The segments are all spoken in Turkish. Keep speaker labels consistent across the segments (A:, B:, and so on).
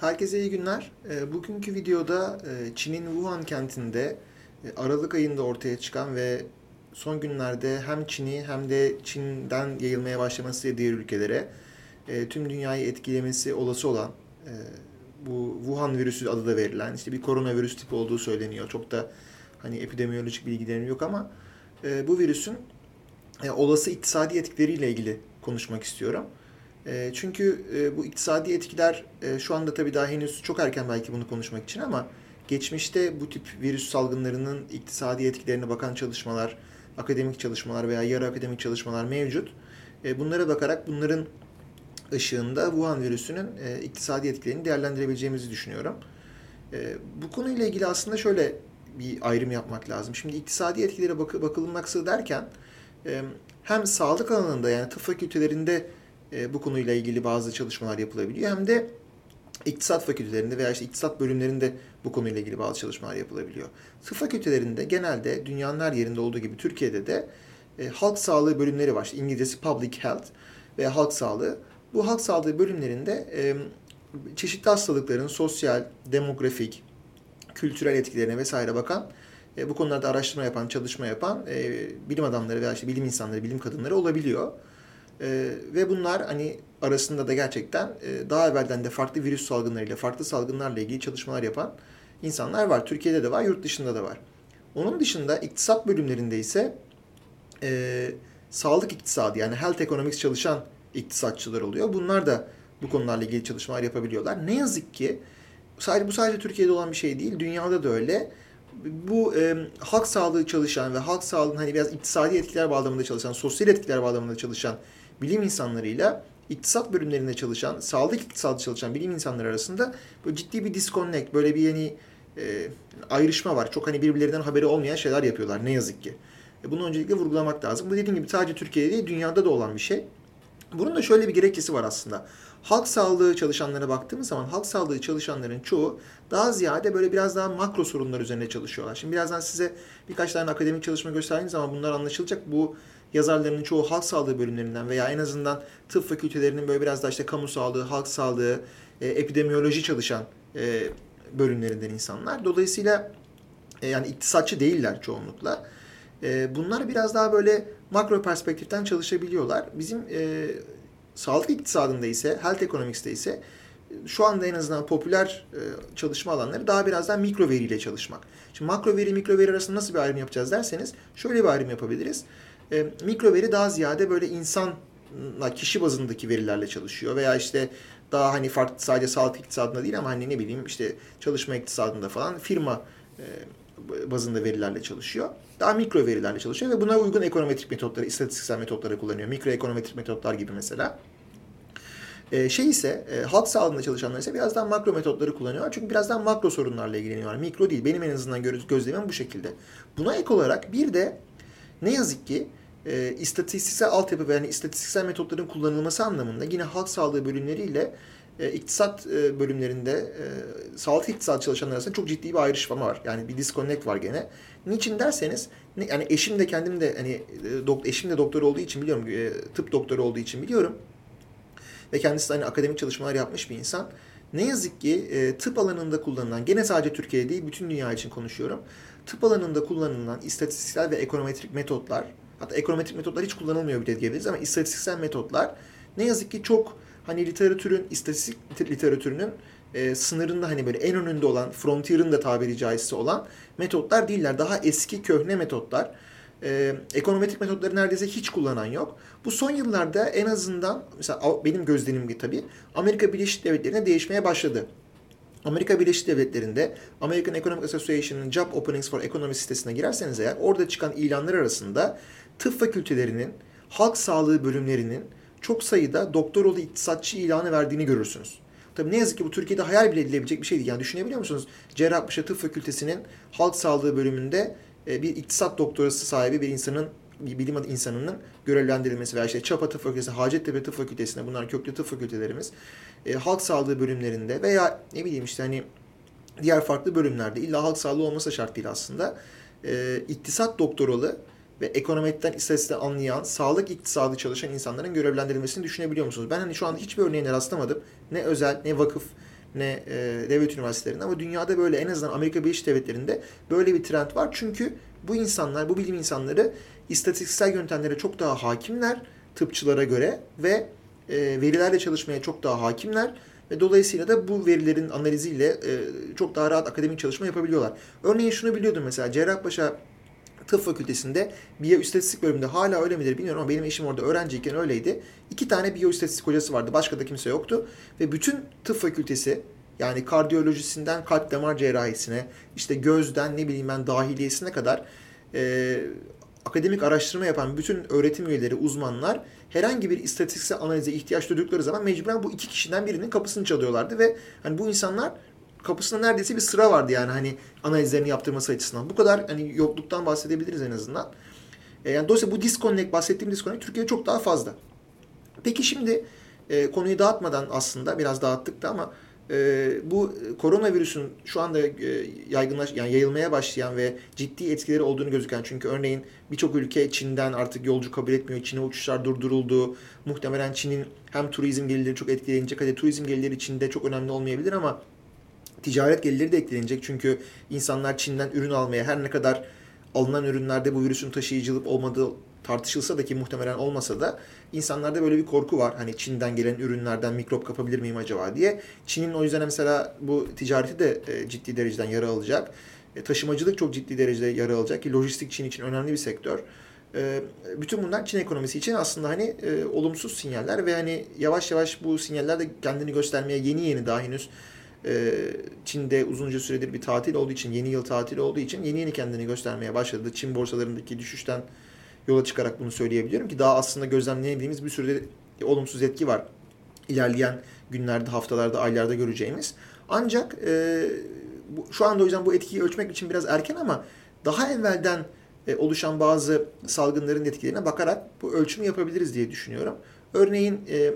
A: Herkese iyi günler. E, bugünkü videoda e, Çin'in Wuhan kentinde e, Aralık ayında ortaya çıkan ve son günlerde hem Çin'i hem de Çin'den yayılmaya başlaması diğer ülkelere tüm dünyayı etkilemesi olası olan bu Wuhan virüsü adı da verilen işte bir koronavirüs tipi olduğu söyleniyor. Çok da hani epidemiyolojik bilgilerim yok ama bu virüsün olası iktisadi etkileriyle ilgili konuşmak istiyorum. E, çünkü e, bu iktisadi etkiler e, şu anda tabii daha henüz çok erken belki bunu konuşmak için ama geçmişte bu tip virüs salgınlarının iktisadi etkilerine bakan çalışmalar, akademik çalışmalar veya yarı akademik çalışmalar mevcut. E, bunlara bakarak bunların ışığında Wuhan virüsünün e, iktisadi etkilerini değerlendirebileceğimizi düşünüyorum. E, bu konuyla ilgili aslında şöyle bir ayrım yapmak lazım. Şimdi iktisadi etkilere bak derken e, hem sağlık alanında yani tıp fakültelerinde e, bu konuyla ilgili bazı çalışmalar yapılabiliyor. Hem de iktisat fakültelerinde veya işte iktisat bölümlerinde bu konuyla ilgili bazı çalışmalar yapılabiliyor. Tıp fakültelerinde genelde dünyanın her yerinde olduğu gibi Türkiye'de de e, halk sağlığı bölümleri var. İşte İngilizcesi public health veya halk sağlığı. Bu halk sağlığı bölümlerinde e, çeşitli hastalıkların sosyal, demografik, kültürel etkilerine vesaire bakan bu konularda araştırma yapan, çalışma yapan bilim adamları veya işte bilim insanları, bilim kadınları olabiliyor. E, ve bunlar hani arasında da gerçekten e, daha evvelden de farklı virüs salgınlarıyla, farklı salgınlarla ilgili çalışmalar yapan insanlar var. Türkiye'de de var, yurt dışında da var. Onun dışında iktisat bölümlerinde ise e, sağlık iktisadı yani health economics çalışan iktisatçılar oluyor. Bunlar da bu konularla ilgili çalışmalar yapabiliyorlar. Ne yazık ki sadece bu sadece Türkiye'de olan bir şey değil, dünyada da öyle. Bu e, halk sağlığı çalışan ve halk sağlığının hani biraz iktisadi etkiler bağlamında çalışan, sosyal etkiler bağlamında çalışan bilim insanlarıyla iktisat bölümlerinde çalışan, sağlık iktisadı çalışan bilim insanları arasında böyle ciddi bir disconnect, böyle bir yani e, ayrışma var. Çok hani birbirlerinden haberi olmayan şeyler yapıyorlar ne yazık ki. E, bunu öncelikle vurgulamak lazım. Bu dediğim gibi sadece Türkiye'de değil, dünyada da olan bir şey. Bunun da şöyle bir gerekçesi var aslında. Halk sağlığı çalışanlara baktığımız zaman halk sağlığı çalışanların çoğu daha ziyade böyle biraz daha makro sorunlar üzerine çalışıyorlar. Şimdi birazdan size birkaç tane akademik çalışma gösterdiğim zaman bunlar anlaşılacak. Bu yazarlarının çoğu halk sağlığı bölümlerinden veya en azından tıp fakültelerinin böyle biraz da işte kamu sağlığı, halk sağlığı, e, epidemiyoloji çalışan e, bölümlerinden insanlar. Dolayısıyla e, yani iktisatçı değiller çoğunlukla. E, bunlar biraz daha böyle makro perspektiften çalışabiliyorlar. Bizim e, sağlık iktisadında ise, health economics'te ise şu anda en azından popüler e, çalışma alanları daha biraz daha mikro veriyle çalışmak. Şimdi makro veri, mikro veri arasında nasıl bir ayrım yapacağız derseniz şöyle bir ayrım yapabiliriz. E, mikro veri daha ziyade böyle insan kişi bazındaki verilerle çalışıyor veya işte daha hani farklı sadece sağlık iktisadında değil ama hani ne bileyim işte çalışma iktisadında falan firma e, bazında verilerle çalışıyor. Daha mikro verilerle çalışıyor ve buna uygun ekonometrik metotları, istatistiksel metotları kullanıyor. Mikro ekonometrik metotlar gibi mesela. E, şey ise e, halk sağlığında çalışanlar ise biraz daha makro metotları kullanıyorlar. Çünkü biraz daha makro sorunlarla ilgileniyorlar. Mikro değil. Benim en azından gözlemim bu şekilde. Buna ek olarak bir de ne yazık ki e, istatistiksel altyapı ve yani istatistiksel metotların kullanılması anlamında yine halk sağlığı bölümleriyle e, iktisat e, bölümlerinde e, sağlık iktisat çalışanlar arasında çok ciddi bir ayrışma var. Yani bir disconnect var gene. Niçin derseniz ne, yani eşim de kendim de hani e, dok, eşim de doktor olduğu için biliyorum e, tıp doktoru olduğu için biliyorum. Ve kendisi de hani akademik çalışmalar yapmış bir insan. Ne yazık ki e, tıp alanında kullanılan, gene sadece Türkiye değil bütün dünya için konuşuyorum. Tıp alanında kullanılan istatistiksel ve ekonometrik metotlar Hatta ekonometrik metotlar hiç kullanılmıyor bile diyebiliriz ama istatistiksel metotlar ne yazık ki çok hani literatürün, istatistik literatürünün e, sınırında hani böyle en önünde olan, frontier'ın da tabiri caizse olan metotlar değiller. Daha eski köhne metotlar. E, ekonometrik metotları neredeyse hiç kullanan yok. Bu son yıllarda en azından mesela benim gözlemim gibi tabii Amerika Birleşik Devletleri'ne değişmeye başladı. Amerika Birleşik Devletleri'nde American Economic Association'ın Job Openings for Economy sitesine girerseniz eğer orada çıkan ilanlar arasında tıp fakültelerinin, halk sağlığı bölümlerinin çok sayıda doktoralı iktisatçı ilanı verdiğini görürsünüz. Tabii ne yazık ki bu Türkiye'de hayal bile edilebilecek bir şey değil. Yani düşünebiliyor musunuz? Cerrahpaşa Tıp Fakültesi'nin halk sağlığı bölümünde e, bir iktisat doktorası sahibi bir insanın bilim insanının görevlendirilmesi veya işte Çapa Tıp Fakültesi, Hacettepe Tıp Fakültesi'nde bunlar köklü tıp fakültelerimiz. E, halk sağlığı bölümlerinde veya ne bileyim işte hani diğer farklı bölümlerde illa halk sağlığı olmasa şart değil aslında. E, iktisat doktoralı ve ekonomiden istatistikten anlayan, sağlık iktisadı çalışan insanların görevlendirilmesini düşünebiliyor musunuz? Ben hani şu anda hiçbir örneğine rastlamadım. Ne özel, ne vakıf ne e, devlet üniversitelerinde ama dünyada böyle en azından Amerika Birleşik Devletleri'nde böyle bir trend var. Çünkü bu insanlar, bu bilim insanları istatistiksel yöntemlere çok daha hakimler tıpçılara göre ve e, verilerle çalışmaya çok daha hakimler ve dolayısıyla da bu verilerin analiziyle e, çok daha rahat akademik çalışma yapabiliyorlar. Örneğin şunu biliyordum mesela Cerrahpaşa Tıp Fakültesi'nde biyoistatistik bölümünde hala öyle midir bilmiyorum ama benim eşim orada öğrenciyken öyleydi. İki tane biyoistatistik hocası vardı. Başka da kimse yoktu. Ve bütün tıp fakültesi yani kardiyolojisinden kalp damar cerrahisine, işte gözden ne bileyim ben dahiliyesine kadar e, akademik araştırma yapan bütün öğretim üyeleri, uzmanlar herhangi bir istatistiksel analize ihtiyaç duydukları zaman mecburen bu iki kişiden birinin kapısını çalıyorlardı ve hani bu insanlar kapısında neredeyse bir sıra vardı yani hani analizlerini yaptırması açısından. Bu kadar hani yokluktan bahsedebiliriz en azından. E, yani dolayısıyla bu disconnect, bahsettiğim disconnect Türkiye'de çok daha fazla. Peki şimdi e, konuyu dağıtmadan aslında biraz dağıttık da ama e, bu koronavirüsün şu anda e, yaygınlaş yani yayılmaya başlayan ve ciddi etkileri olduğunu gözüken çünkü örneğin birçok ülke Çin'den artık yolcu kabul etmiyor. Çin'e uçuşlar durduruldu. Muhtemelen Çin'in hem turizm gelirleri çok etkilenecek. Hadi turizm gelirleri Çin'de çok önemli olmayabilir ama ticaret gelirleri de etkilenecek. Çünkü insanlar Çin'den ürün almaya her ne kadar alınan ürünlerde bu virüsün taşıyıcılık olmadığı tartışılsa da ki muhtemelen olmasa da insanlarda böyle bir korku var. Hani Çin'den gelen ürünlerden mikrop kapabilir miyim acaba diye. Çin'in o yüzden mesela bu ticareti de e, ciddi dereceden yara alacak. E, taşımacılık çok ciddi derecede yara alacak ki lojistik Çin için önemli bir sektör. E, bütün bunlar Çin ekonomisi için aslında hani olumsuz sinyaller ve hani yavaş yavaş bu sinyaller de kendini göstermeye yeni yeni daha henüz Çin'de uzunca süredir bir tatil olduğu için, yeni yıl tatili olduğu için yeni yeni kendini göstermeye başladı. Çin borsalarındaki düşüşten yola çıkarak bunu söyleyebiliyorum ki daha aslında gözlemleyemediğimiz bir sürü olumsuz etki var. İlerleyen günlerde, haftalarda, aylarda göreceğimiz. Ancak e, bu, şu anda o yüzden bu etkiyi ölçmek için biraz erken ama daha evvelden e, oluşan bazı salgınların etkilerine bakarak bu ölçümü yapabiliriz diye düşünüyorum. Örneğin e,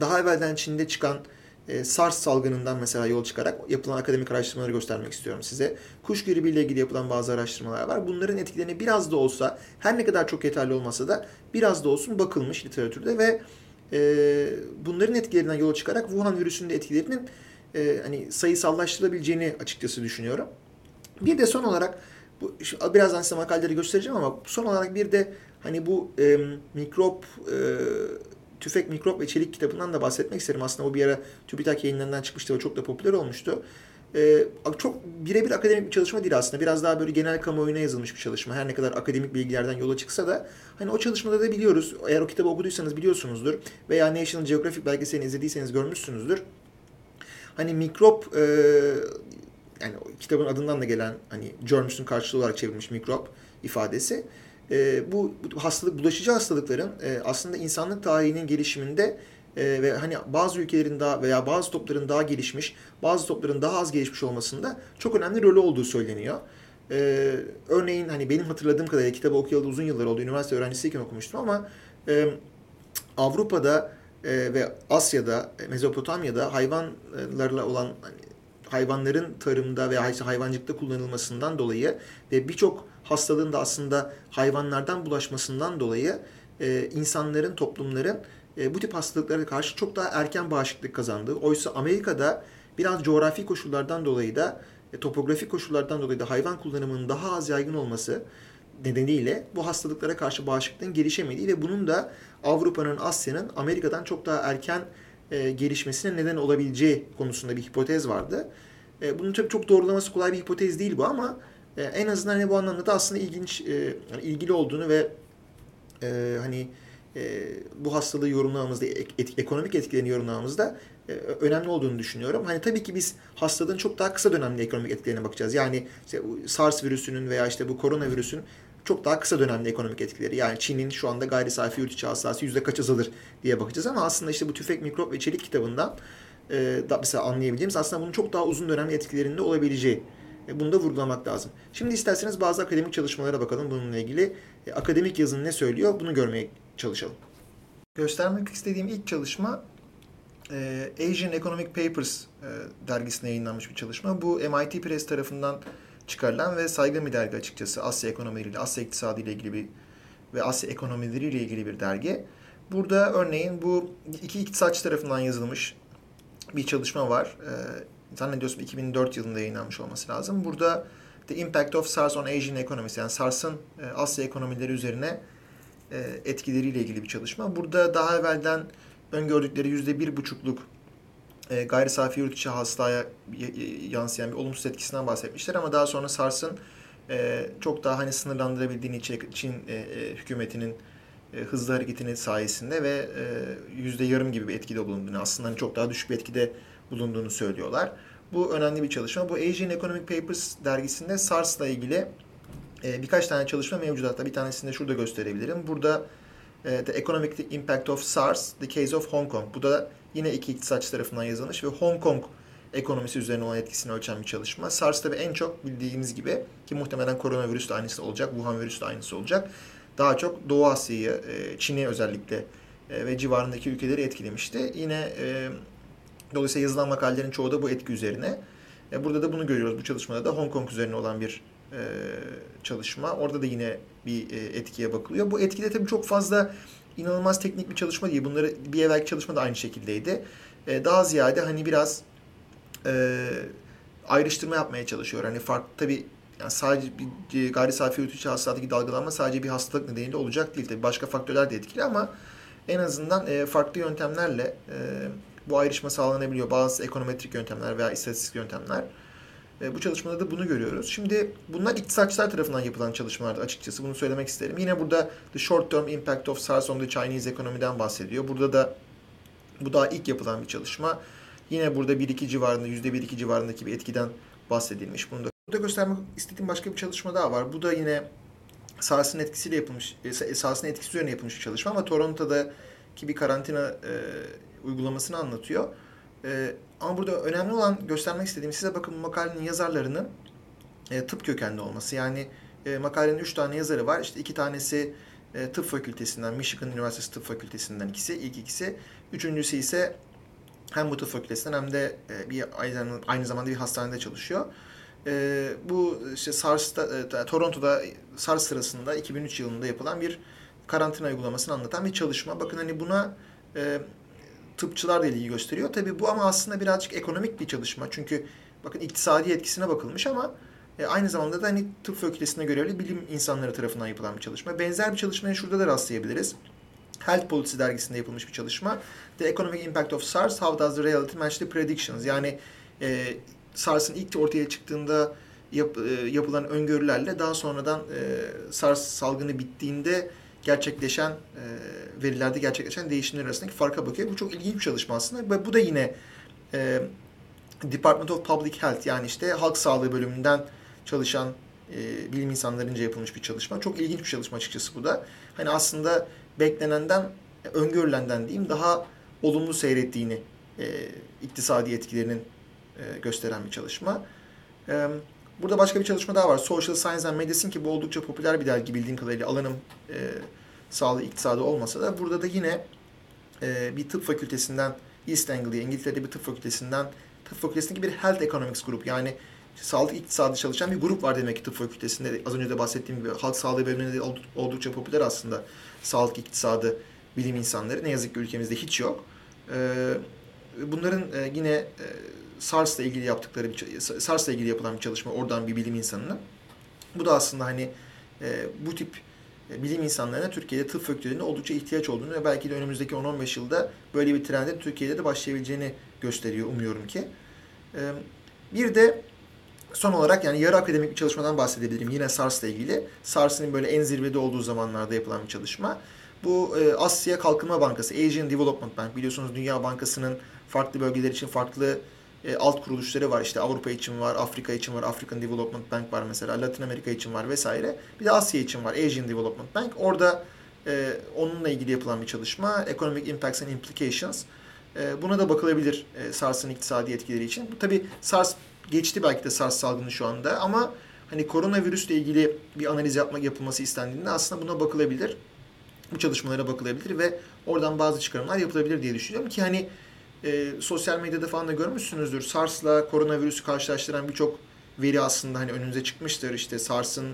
A: daha evvelden Çin'de çıkan e, SARS salgınından mesela yol çıkarak yapılan akademik araştırmaları göstermek istiyorum size. Kuş gribi ile ilgili yapılan bazı araştırmalar var. Bunların etkilerini biraz da olsa her ne kadar çok yeterli olmasa da biraz da olsun bakılmış literatürde ve e, bunların etkilerinden yola çıkarak Wuhan virüsünün de etkilerinin e, hani sayısallaştırılabileceğini açıkçası düşünüyorum. Bir de son olarak bu birazdan size makaleleri göstereceğim ama son olarak bir de hani bu e, mikrop e, Tüfek, Mikrop ve Çelik kitabından da bahsetmek isterim. Aslında o bir ara TÜBİTAK yayınlarından çıkmıştı ve çok da popüler olmuştu. Ee, çok birebir akademik bir çalışma değil aslında. Biraz daha böyle genel kamuoyuna yazılmış bir çalışma. Her ne kadar akademik bilgilerden yola çıksa da hani o çalışmada da biliyoruz. Eğer o kitabı okuduysanız biliyorsunuzdur. Veya National Geographic belgeselini izlediyseniz görmüşsünüzdür. Hani mikrop e, yani kitabın adından da gelen hani germs'ün karşılığı olarak çevrilmiş mikrop ifadesi e, bu, hastalık bulaşıcı hastalıkların e, aslında insanlık tarihinin gelişiminde e, ve hani bazı ülkelerin daha veya bazı topların daha gelişmiş, bazı topların daha az gelişmiş olmasında çok önemli rolü olduğu söyleniyor. E, örneğin hani benim hatırladığım kadarıyla kitabı okuyalı uzun yıllar oldu. Üniversite öğrencisiyken okumuştum ama e, Avrupa'da e, ve Asya'da, Mezopotamya'da hayvanlarla olan hani, hayvanların tarımda veya hayvancılıkta kullanılmasından dolayı ve birçok hastalığın da aslında hayvanlardan bulaşmasından dolayı e, insanların, toplumların e, bu tip hastalıklara karşı çok daha erken bağışıklık kazandığı. Oysa Amerika'da biraz coğrafi koşullardan dolayı da, e, topografik koşullardan dolayı da hayvan kullanımının daha az yaygın olması nedeniyle bu hastalıklara karşı bağışıklığın gelişemediği ve bunun da Avrupa'nın, Asya'nın Amerika'dan çok daha erken e, gelişmesine neden olabileceği konusunda bir hipotez vardı. E, bunun tabii çok doğrulaması kolay bir hipotez değil bu ama e, en azından hani bu anlamda da aslında ilginç, e, ilgili olduğunu ve e, hani e, bu hastalığı yorumlamamızda, et, ekonomik etkilerini yorumlamamızda e, önemli olduğunu düşünüyorum. Hani tabii ki biz hastalığın çok daha kısa dönemli ekonomik etkilerine bakacağız. Yani işte SARS virüsünün veya işte bu koronavirüsün çok daha kısa dönemli ekonomik etkileri. Yani Çin'in şu anda gayri safi yurt içi hasılası yüzde kaç azalır diye bakacağız ama aslında işte bu tüfek, mikrop ve çelik kitabından e, da mesela anlayabildiğimiz aslında bunun çok daha uzun dönemli etkilerinde olabileceği e, bunu da vurgulamak lazım. Şimdi isterseniz bazı akademik çalışmalara bakalım bununla ilgili. E, akademik yazın ne söylüyor bunu görmeye çalışalım. Göstermek istediğim ilk çalışma e, Asian Economic Papers dergisine yayınlanmış bir çalışma. Bu MIT Press tarafından çıkarılan ve saygın bir dergi açıkçası. Asya ekonomileriyle, Asya iktisadı ile ilgili bir ve Asya ekonomileriyle ilgili bir dergi. Burada örneğin bu iki iktisatçı tarafından yazılmış bir çalışma var. Zannediyorsam 2004 yılında yayınlanmış olması lazım. Burada The Impact of SARS on Asian Economies yani SARS'ın e, Asya ekonomileri üzerine e, etkileriyle ilgili bir çalışma. Burada daha evvelden öngördükleri yüzde bir buçukluk e, gayri safi yurt içi hasılaya yansıyan bir olumsuz etkisinden bahsetmişler ama daha sonra SARS'ın e, çok daha hani sınırlandırabildiğini Çin, e, e, hükümetinin e, hızlı hareketini sayesinde ve e, yüzde yarım gibi bir etkide bulunduğunu aslında hani çok daha düşük bir etkide bulunduğunu söylüyorlar. Bu önemli bir çalışma. Bu Asian Economic Papers dergisinde SARS'la ilgili e, birkaç tane çalışma mevcut. Hatta bir tanesini de şurada gösterebilirim. Burada e, The Economic Impact of SARS, The Case of Hong Kong. Bu da yine iki iktisatçı tarafından yazılmış ve Hong Kong ekonomisi üzerine olan etkisini ölçen bir çalışma. SARS tabi en çok bildiğimiz gibi ki muhtemelen koronavirüs de aynısı olacak, Wuhan virüsü de aynısı olacak. Daha çok Doğu Asya'yı, e, Çin'i özellikle e, ve civarındaki ülkeleri etkilemişti. Yine e, dolayısıyla yazılan makalelerin çoğu da bu etki üzerine. Burada da bunu görüyoruz. Bu çalışmada da Hong Kong üzerine olan bir çalışma. Orada da yine bir etkiye bakılıyor. Bu etkide tabii çok fazla inanılmaz teknik bir çalışma değil. Bunları bir evvelki çalışma da aynı şekildeydi. Daha ziyade hani biraz ayrıştırma yapmaya çalışıyor. Hani farklı tabii yani sadece bir gayri safi içi hastalıktaki dalgalanma sadece bir hastalık nedeniyle olacak değil. Tabii başka faktörler de etkili ama en azından e, farklı yöntemlerle e, bu ayrışma sağlanabiliyor. Bazı ekonometrik yöntemler veya istatistik yöntemler. E, bu çalışmada da bunu görüyoruz. Şimdi bunlar iktisatçılar tarafından yapılan çalışmalardı açıkçası. Bunu söylemek isterim. Yine burada The Short Term Impact of SARS on the Chinese Economy'den bahsediyor. Burada da bu daha ilk yapılan bir çalışma. Yine burada 1-2 civarında, %1-2 civarındaki bir etkiden bahsedilmiş. Bunu da Burada göstermek istediğim başka bir çalışma daha var. Bu da yine SARS'ın etkisiyle yapılmış, e, SARS'ın etkisi üzerine yapılmış bir çalışma ama Toronto'daki bir karantina e, uygulamasını anlatıyor. E, ama burada önemli olan göstermek istediğim size bakın bu makalenin yazarlarının e, tıp kökenli olması. Yani e, makalenin üç tane yazarı var. İşte iki tanesi e, tıp fakültesinden, Michigan Üniversitesi Tıp Fakültesinden ikisi, ilk ikisi. Üçüncüsü ise hem bu tıp fakültesinden hem de e, bir aynı, aynı zamanda bir hastanede çalışıyor. E, bu işte SARS'ta, e, Toronto'da SARS sırasında 2003 yılında yapılan bir karantina uygulamasını anlatan bir çalışma. Bakın hani buna e, tıpçılar da ilgi gösteriyor. Tabii bu ama aslında birazcık ekonomik bir çalışma. Çünkü bakın iktisadi etkisine bakılmış ama e, aynı zamanda da hani tıp fakültesine görevli bilim insanları tarafından yapılan bir çalışma. Benzer bir çalışmayı şurada da rastlayabiliriz. Health Policy dergisinde yapılmış bir çalışma. The Economic Impact of SARS, How Does the Reality Match the Predictions? Yani e, SARS'ın ilk ortaya çıktığında yap, e, yapılan öngörülerle daha sonradan e, SARS salgını bittiğinde gerçekleşen e, verilerde gerçekleşen değişimler arasındaki farka bakıyor. Bu çok ilginç bir çalışma aslında ve bu da yine e, Department of Public Health yani işte halk sağlığı bölümünden çalışan e, bilim insanlarınca yapılmış bir çalışma. Çok ilginç bir çalışma açıkçası bu da. Hani aslında beklenenden, öngörülenden diyeyim daha olumlu seyrettiğini e, iktisadi etkilerinin e, gösteren bir çalışma. E, burada başka bir çalışma daha var. Social Science and Medicine ki bu oldukça popüler bir dergi bildiğim kadarıyla alanım e, sağlığı iktisadı olmasa da burada da yine e, bir tıp fakültesinden East Anglia, İngiltere'de bir tıp fakültesinden tıp fakültesindeki bir Health Economics grup yani sağlık iktisadı çalışan bir grup var demek ki tıp fakültesinde. Az önce de bahsettiğim gibi halk sağlığı bölümünde oldukça popüler aslında sağlık iktisadı bilim insanları. Ne yazık ki ülkemizde hiç yok. Bunların yine SARS'la ilgili yaptıkları SARS'la ilgili yapılan bir çalışma oradan bir bilim insanının. Bu da aslında hani e, bu tip e, bilim insanlarına Türkiye'de tıp fakültelerinde oldukça ihtiyaç olduğunu ve belki de önümüzdeki 10-15 yılda böyle bir trendin Türkiye'de de başlayabileceğini gösteriyor umuyorum ki. E, bir de son olarak yani yarı akademik bir çalışmadan bahsedebilirim yine SARS'la ilgili. SARS'ın böyle en zirvede olduğu zamanlarda yapılan bir çalışma. Bu e, Asya Kalkınma Bankası, Asian Development Bank biliyorsunuz Dünya Bankası'nın farklı bölgeler için farklı e, alt kuruluşları var. İşte Avrupa için var, Afrika için var, African Development Bank var mesela, Latin Amerika için var vesaire. Bir de Asya için var, Asian Development Bank. Orada e, onunla ilgili yapılan bir çalışma, Economic Impacts and Implications. E, buna da bakılabilir e, SARS'ın iktisadi etkileri için. Bu tabi SARS geçti belki de SARS salgını şu anda ama hani koronavirüsle ilgili bir analiz yapmak yapılması istendiğinde aslında buna bakılabilir. Bu çalışmalara bakılabilir ve oradan bazı çıkarımlar yapılabilir diye düşünüyorum ki hani e, sosyal medyada falan da görmüşsünüzdür. SARS'la koronavirüsü karşılaştıran birçok veri aslında hani önünüze çıkmıştır. İşte SARS'ın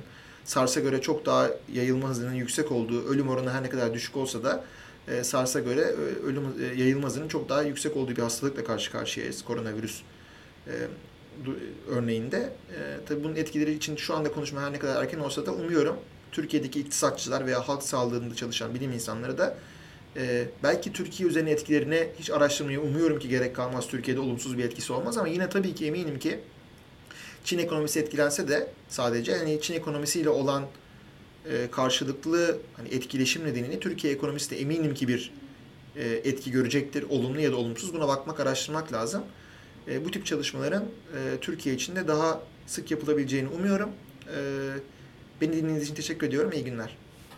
A: SARS'a göre çok daha yayılma hızının yüksek olduğu, ölüm oranı her ne kadar düşük olsa da e, SARS'a göre e, ölüm e, yayılma hızının çok daha yüksek olduğu bir hastalıkla karşı karşıyayız. Koronavirüs e, du- örneğinde. E, tabii bunun etkileri için şu anda konuşma her ne kadar erken olsa da umuyorum Türkiye'deki iktisatçılar veya halk sağlığında çalışan bilim insanları da e, belki Türkiye üzerine etkilerine hiç araştırmayı umuyorum ki gerek kalmaz. Türkiye'de olumsuz bir etkisi olmaz ama yine tabii ki eminim ki Çin ekonomisi etkilense de sadece hani Çin ekonomisiyle olan e, karşılıklı hani etkileşim nedeniyle Türkiye ekonomisi de eminim ki bir e, etki görecektir. Olumlu ya da olumsuz. Buna bakmak, araştırmak lazım. E, bu tip çalışmaların e, Türkiye için de daha sık yapılabileceğini umuyorum. E, beni dinlediğiniz için teşekkür ediyorum. İyi günler.